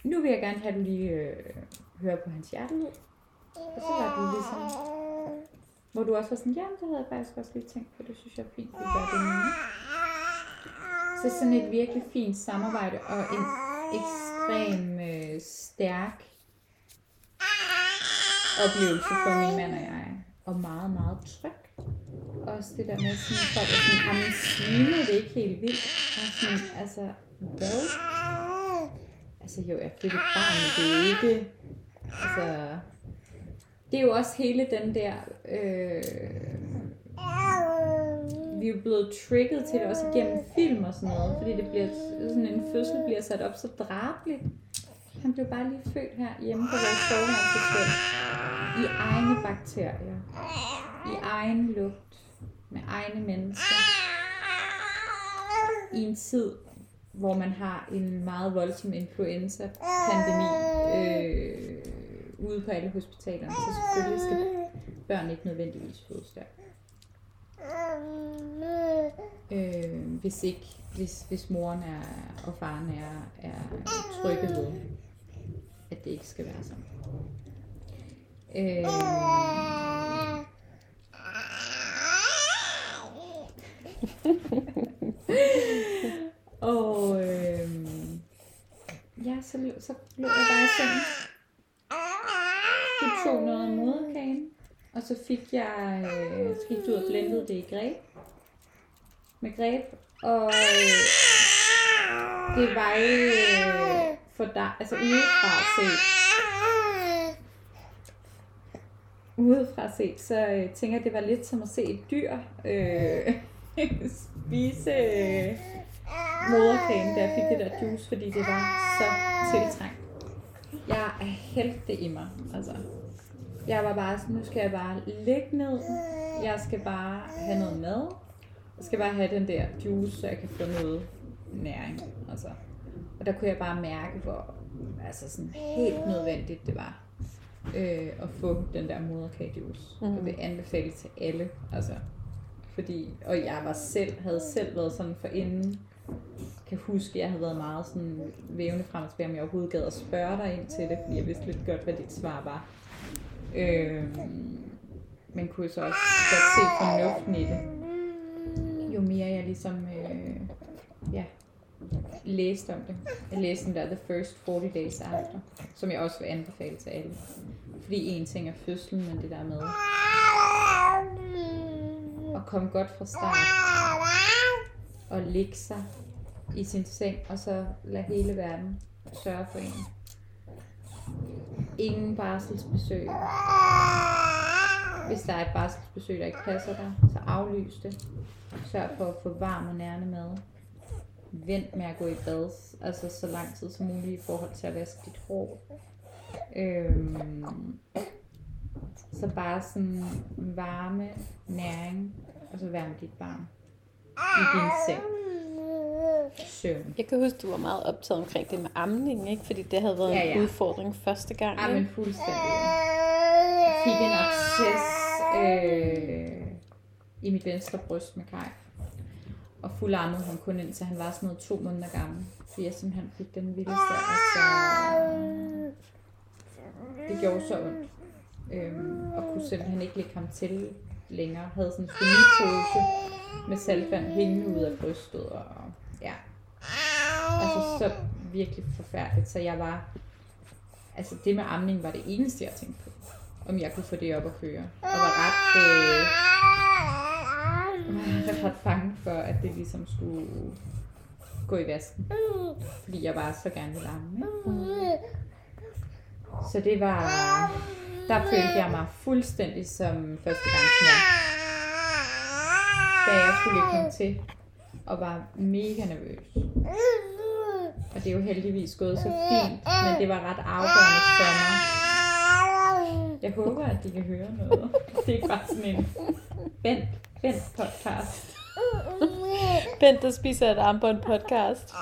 nu vil jeg gerne have, at du lige øh, hører på hans hjertelyd. Og så var du ligesom, hvor du også var sådan, ja, det havde jeg faktisk også lige tænkt på, det synes jeg er fint, vi gør det nu. Så sådan et virkelig fint samarbejde og en ekstrem øh, stærk oplevelse for min mand og jeg. Og meget, meget tryg. Også det der med sådan, folk er sådan, ah, jamen sviner det ikke helt vildt. Og sådan, altså, hvad? Altså jo, jeg fik et barn, men det er ikke, altså, det er jo også hele den der, øh, vi er jo blevet trigget til det også igennem film og sådan noget, fordi det bliver, sådan en fødsel bliver sat op så drabeligt. Han blev bare lige født her hjemme på vores soveværelsesgulv. I egne bakterier. I egen lugt. Med egne mennesker. I en tid, hvor man har en meget voldsom influenza-pandemi øh, ude på alle hospitalerne. Så selvfølgelig skal børn ikke nødvendigvis fødes der. Øh, hvis ikke, hvis, hvis moren er, og faren er, er trygge ved, at det ikke skal være sådan. Øh, og øh, ja, så, lå- så lå jeg bare i sengen. Du tog noget af moderkagen, og så fik jeg, øh, så gik du ud og blendede det i greb. Med greb, og øh, det var jo øh, for dig, altså udefra set, udefra set, så øh, tænker jeg, det var lidt som at se et dyr øh, spise øh, moderkagen, da jeg fik det der juice, fordi det var så tiltrængt. Jeg hældte det i mig, altså. Jeg var bare sådan, nu skal jeg bare ligge ned. Jeg skal bare have noget mad. Jeg skal bare have den der juice, så jeg kan få noget næring. Altså. Og der kunne jeg bare mærke, hvor altså sådan helt nødvendigt det var øh, at få den der moderkagejuice. Mm. Jeg vil anbefale til alle. Altså, fordi, og jeg var selv, havde selv været sådan for inden, kan huske, at jeg havde været meget sådan vævende frem og tilbage, om jeg overhovedet gad at spørge dig ind til det, fordi jeg vidste lidt godt, hvad dit svar var. Øh, men kunne så også godt se fornuften i det. Jo mere jeg ligesom øh, ja, læste om det. Jeg læste den der The First 40 Days After, som jeg også vil anbefale til alle. Fordi en ting er fødslen, men det der med at komme godt fra start og ligge sig i sin seng, og så lade hele verden sørge for en. Ingen barselsbesøg. Hvis der er et barselsbesøg, der ikke passer dig, så aflys det. Sørg for at få varm og nærende mad. Vent med at gå i bad, altså så lang tid som muligt i forhold til at vaske dit hår. Øhm, så bare sådan varme, næring, og så være med dit barn i din seng. Søvn. Jeg kan huske, du var meget optaget omkring det med amning, ikke? Fordi det havde været Ja, en ja. udfordring første gang. Ja, men fuldstændig. Jeg fik en absces øh, i mit venstre bryst med Kai. Og fuldarmede ham kun indtil han var sådan noget to måneder gammel. Fordi jeg simpelthen fik den vildeste, altså... Det gjorde så ondt. Øhm, og kunne simpelthen ikke lægge ham til længere. Havde sådan en stomipose med saltvand hængende ud af brystet. Og ja, altså så virkelig forfærdeligt. Så jeg var, altså det med amning var det eneste, jeg tænkte på. Om jeg kunne få det op at køre. Og var ret, øh, Jeg var ret bange for, at det ligesom skulle gå i vasken. Fordi jeg bare så gerne ville amme. Ikke? Så det var, der følte jeg mig fuldstændig som første gang da jeg skulle komme til og var mega nervøs. Og det er jo heldigvis gået så fint, men det var ret afgørende for mig. Jeg håber, at de kan høre noget. Det er ikke bare sådan en Bent, Bent podcast. Bent, der spiser et armbånd podcast.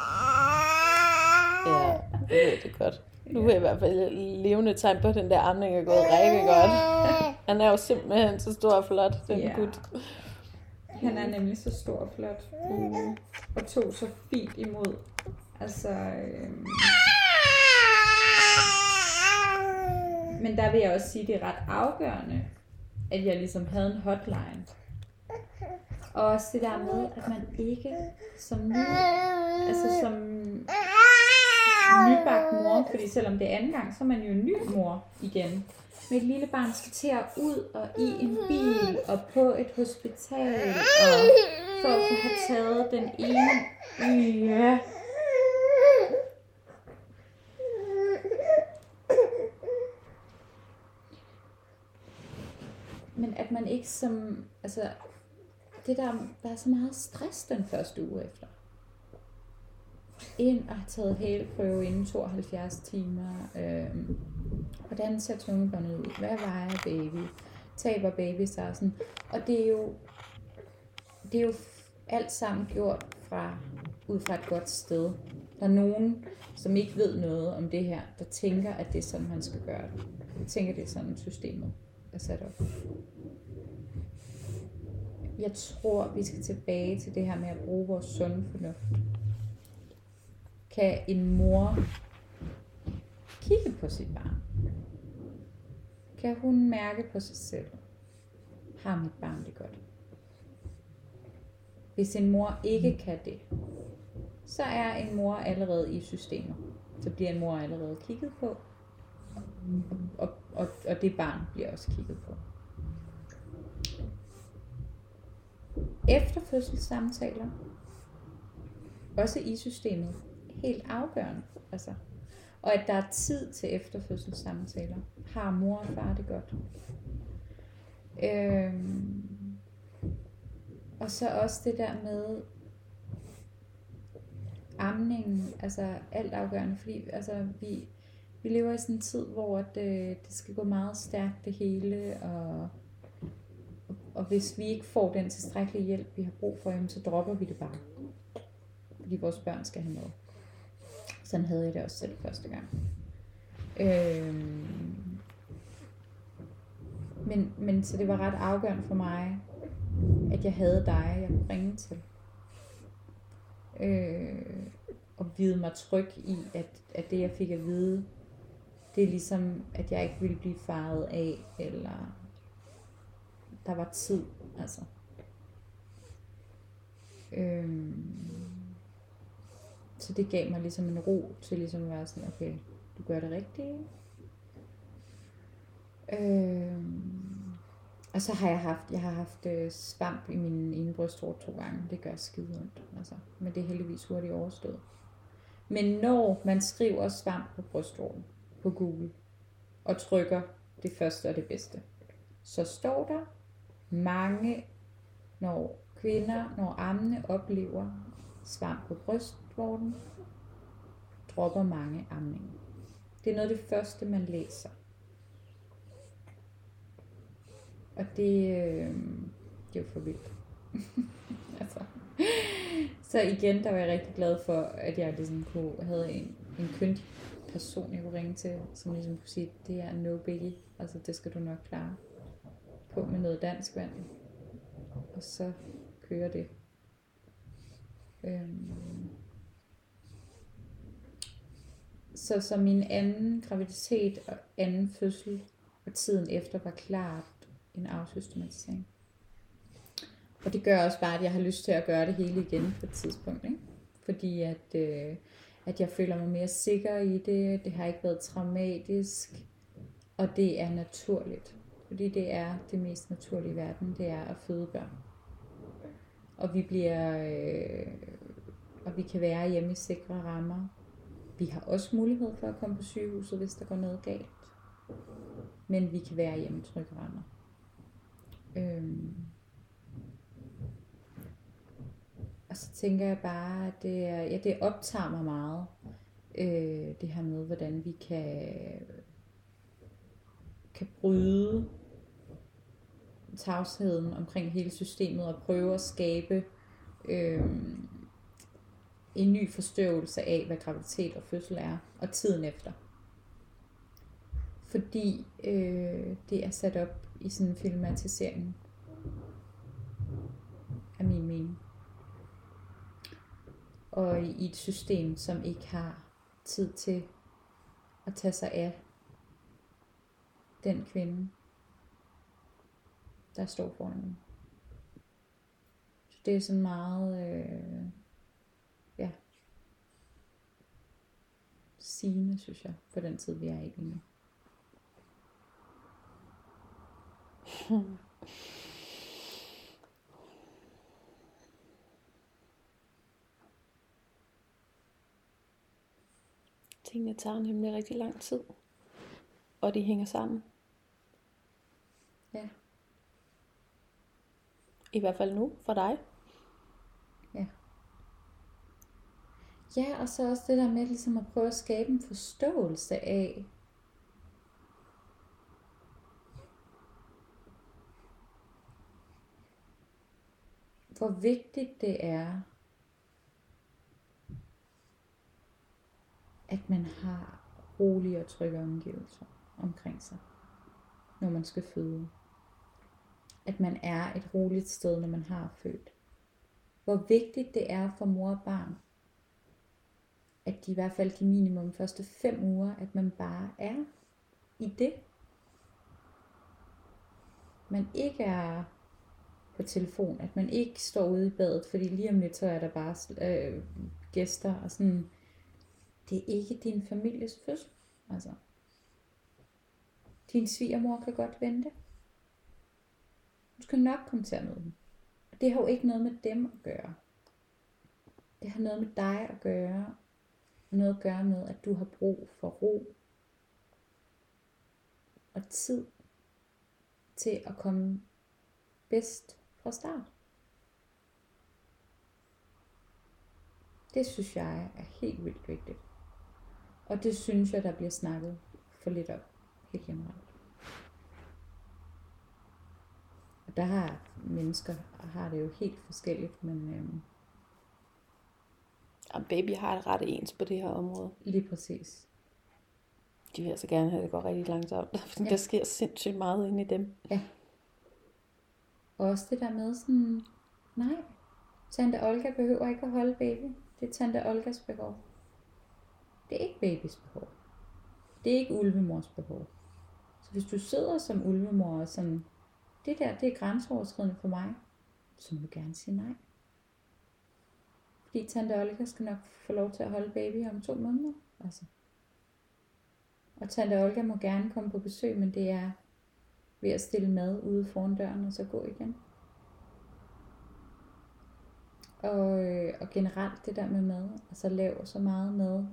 Ja, det ved det godt. Nu er i hvert fald levende tegn på, at den der amning er gået rigtig godt. Han er jo simpelthen så stor og flot, den Ja. gut. Han er nemlig så stor og flot. Og tog så fint imod. Altså, øhm, men der vil jeg også sige, at det er ret afgørende, at jeg ligesom havde en hotline. Og også det der med, at man ikke som ny, altså som nybagt mor, fordi selvom det er anden gang, så er man jo en ny mor igen. Med et lille barn skal til at ud og i en bil og på et hospital og for at få have taget den ene. Ja. Men at man ikke som, altså det der, der er så meget stress den første uge efter. Ind og have taget hælprøve inden 72 timer. Øhm, hvordan ser tungebåndet ud? Hvad vejer baby? Taber baby sig sådan. Og det er jo, det er jo alt sammen gjort fra, ud fra et godt sted. Der er nogen, som ikke ved noget om det her, der tænker, at det er sådan, man skal gøre det. Jeg tænker, det er sådan, systemet er sat op. Jeg tror, vi skal tilbage til det her med at bruge vores sunde fornuft. Kan en mor kigge på sit barn? Kan hun mærke på sig selv? Har mit barn det godt? Hvis en mor ikke kan det, så er en mor allerede i systemet. Så bliver en mor allerede kigget på, og, og, og det barn bliver også kigget på. Efterfødselssamtaler, også i systemet, helt afgørende. Altså. Og at der er tid til efterfødselssamtaler. Har mor og far det godt? Øhm, og så også det der med amningen, altså alt afgørende, fordi altså, vi, vi lever i sådan en tid, hvor det, øh, det skal gå meget stærkt det hele, og, og, hvis vi ikke får den tilstrækkelige hjælp, vi har brug for, jamen, så dropper vi det bare. Fordi vores børn skal have noget. Sådan havde jeg det også selv første gang. Øhm, men, men så det var ret afgørende for mig, at jeg havde dig, jeg kunne ringe til. Øh, og vide mig tryg i, at, at det jeg fik at vide, det er ligesom, at jeg ikke ville blive faret af, eller der var tid, altså. Øhm, så det gav mig ligesom en ro til ligesom at være sådan, okay, du gør det rigtigt. Øhm, og så har jeg haft, jeg har haft øh, svamp i min ene brystvorte to gange. Det gør skide ondt, altså. Men det er heldigvis hurtigt overstået. Men når man skriver svamp på brystvorten på Google, og trykker det første og det bedste, så står der mange, når kvinder, når ammene oplever svamp på brystvorten, dropper mange amningen. Det er noget af det første, man læser. Og det, øh, det er jo for vildt. altså. Så igen, der var jeg rigtig glad for, at jeg ligesom kunne, havde en, en køndig person, jeg kunne ringe til, som ligesom kunne sige, det er no biggie, altså det skal du nok klare. På med noget dansk vand. Og så kører det. Øhm. Så, så min anden graviditet og anden fødsel og tiden efter var klart en afsystematisering. Og det gør også bare, at jeg har lyst til at gøre det hele igen på et tidspunkt. Ikke? Fordi at, øh, at jeg føler mig mere sikker i det. Det har ikke været traumatisk. Og det er naturligt. Fordi det er det mest naturlige i verden. Det er at føde børn. Og vi bliver... Øh, og vi kan være hjemme i sikre rammer. Vi har også mulighed for at komme på sygehuset, hvis der går noget galt. Men vi kan være hjemme i trygge rammer. Øhm. Og så tænker jeg bare, at det, er, ja, det optager mig meget, øh, det her med, hvordan vi kan, kan bryde tavsheden omkring hele systemet og prøve at skabe øh, en ny forståelse af, hvad graviditet og fødsel er, og tiden efter. Fordi øh, det er sat op i sådan en filmatisering. Af min mening. Og i et system, som ikke har tid til at tage sig af den kvinde, der står foran mig. Så det er sådan meget, øh, ja, sigende, synes jeg, for den tid, vi er i lige nu. Tingene tager nemlig rigtig lang tid. Og de hænger sammen. Ja. I hvert fald nu, for dig. Ja, og så også det der med ligesom at prøve at skabe en forståelse af, hvor vigtigt det er, at man har rolige og trygge omgivelser omkring sig, når man skal føde. At man er et roligt sted, når man har født. Hvor vigtigt det er for mor og barn, at de i hvert fald de minimum første fem uger, at man bare er i det. Man ikke er på telefon, at man ikke står ude i badet, fordi lige om lidt så er der bare øh, gæster og sådan. Det er ikke din families fødsel, altså. Din svigermor kan godt vente. Du skal nok komme til at møde dem. Det har jo ikke noget med dem at gøre. Det har noget med dig at gøre, noget at gøre med, at du har brug for ro og tid til at komme bedst fra start. Det synes jeg er helt vildt vigtigt. Og det synes jeg, der bliver snakket for lidt om helt generelt. Og der har mennesker har det jo helt forskelligt, men øhm, Og baby har det ret ens på det her område. lige præcis. De vil altså gerne have, at det går rigtig langsomt. Ja. der sker sindssygt meget inde i dem. Og også det der med sådan, nej, tante Olga behøver ikke at holde baby. Det er tante Olgas behov. Det er ikke babys behov. Det er ikke ulvemors behov. Så hvis du sidder som ulvemor og sådan, det der, det er grænseoverskridende for mig, så må du gerne sige nej. Fordi tante Olga skal nok få lov til at holde baby om to måneder. Altså. Og tante Olga må gerne komme på besøg, men det er ved at stille mad ude foran døren og så gå igen. Og, øh, og generelt det der med mad, altså lav så meget mad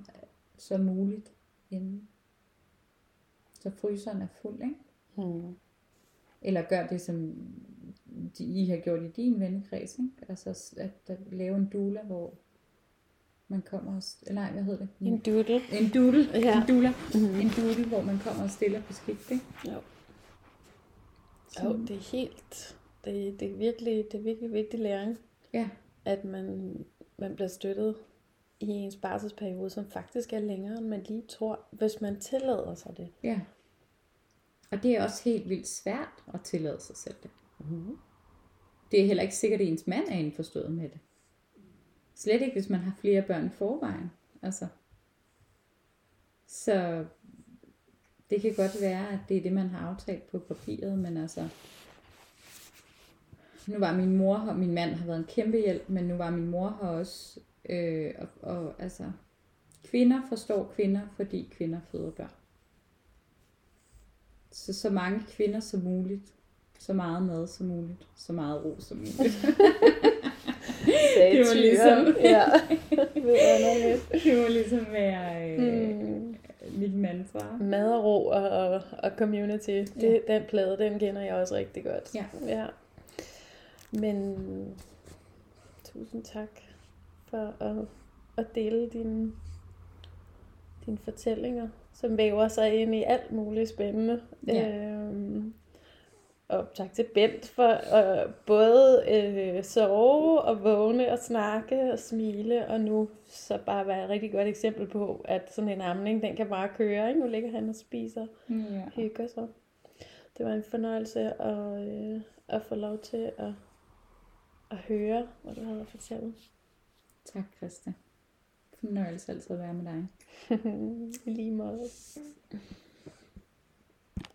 som muligt inden. Så fryseren er fuld, ikke? Mm. Eller gør det, som de, I har gjort i din vennekreds, ikke? Altså at, at lave en doula, hvor man kommer og... Nej, hvad hedder det? En doodle. en doodle. Ja. En doula. Mm-hmm. En doodle, hvor man kommer og stiller på skift, ikke? Jo. Så- Jo, det er helt... Det, det, er virkelig, det er virkelig vigtig læring, Ja, at man, man bliver støttet i ens barselsperiode, som faktisk er længere, end man lige tror, hvis man tillader sig det. ja. Og det er også helt vildt svært at tillade sig selv det. Mm-hmm. Det er heller ikke sikkert, at ens mand er indforstået med det. Slet ikke, hvis man har flere børn i forvejen. Altså. Så det kan godt være, at det er det, man har aftalt på papiret, men altså... Nu var min mor her, min mand har været en kæmpe hjælp, men nu var min mor her også. Øh, og, og altså, kvinder forstår kvinder, fordi kvinder føder børn. Så så mange kvinder som muligt, så meget mad som muligt, så meget ro som muligt. Det var ligesom- ja. Det må ligesom være øh, Hmm. mit mantra. Mad og ro og, og, og community. Det, Den plade, den kender jeg også rigtig godt. Ja. ja. Men tusind tak for at, at dele dine, dine fortællinger, som væver sig ind i alt muligt spændende. Ja. Øhm, og tak til Bent for at både øh, sove og vågne og snakke og smile, og nu så bare være et rigtig godt eksempel på, at sådan en amning, den kan bare køre. Ikke? Nu ligger han og spiser Ja. hygger sig. Det var en fornøjelse at, øh, at få lov til at, at høre, hvad du havde at fortælle. Tak, Christa. Fornøjelse altid at være med dig. I lige måde.